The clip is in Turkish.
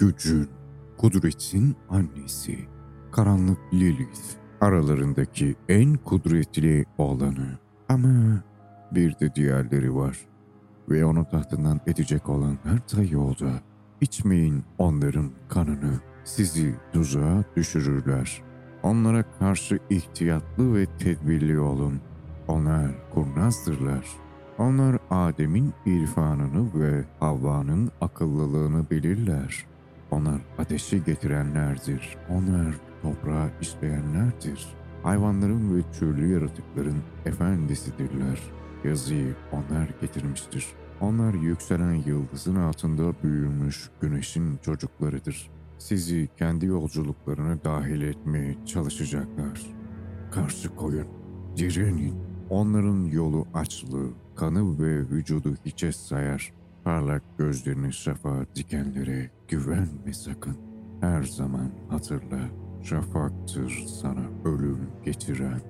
gücün, kudretin annesi, karanlık Lilith, aralarındaki en kudretli olanı. Ama bir de diğerleri var ve onu tahtından edecek olanlar da yolda. İçmeyin onların kanını, sizi tuzağa düşürürler. Onlara karşı ihtiyatlı ve tedbirli olun. Onlar kurnazdırlar. Onlar Adem'in irfanını ve Havva'nın akıllılığını bilirler. Onlar ateşi getirenlerdir. Onlar toprağı isteyenlerdir. Hayvanların ve türlü yaratıkların efendisidirler. Yazıyı onlar getirmiştir. Onlar yükselen yıldızın altında büyümüş güneşin çocuklarıdır. Sizi kendi yolculuklarına dahil etmeye çalışacaklar. Karşı koyun, direnin. Onların yolu açlığı, kanı ve vücudu hiçe sayar. Parlak gözlerini şafağa dikenlere güvenme sakın. Her zaman hatırla, şafaktır sana ölüm getiren.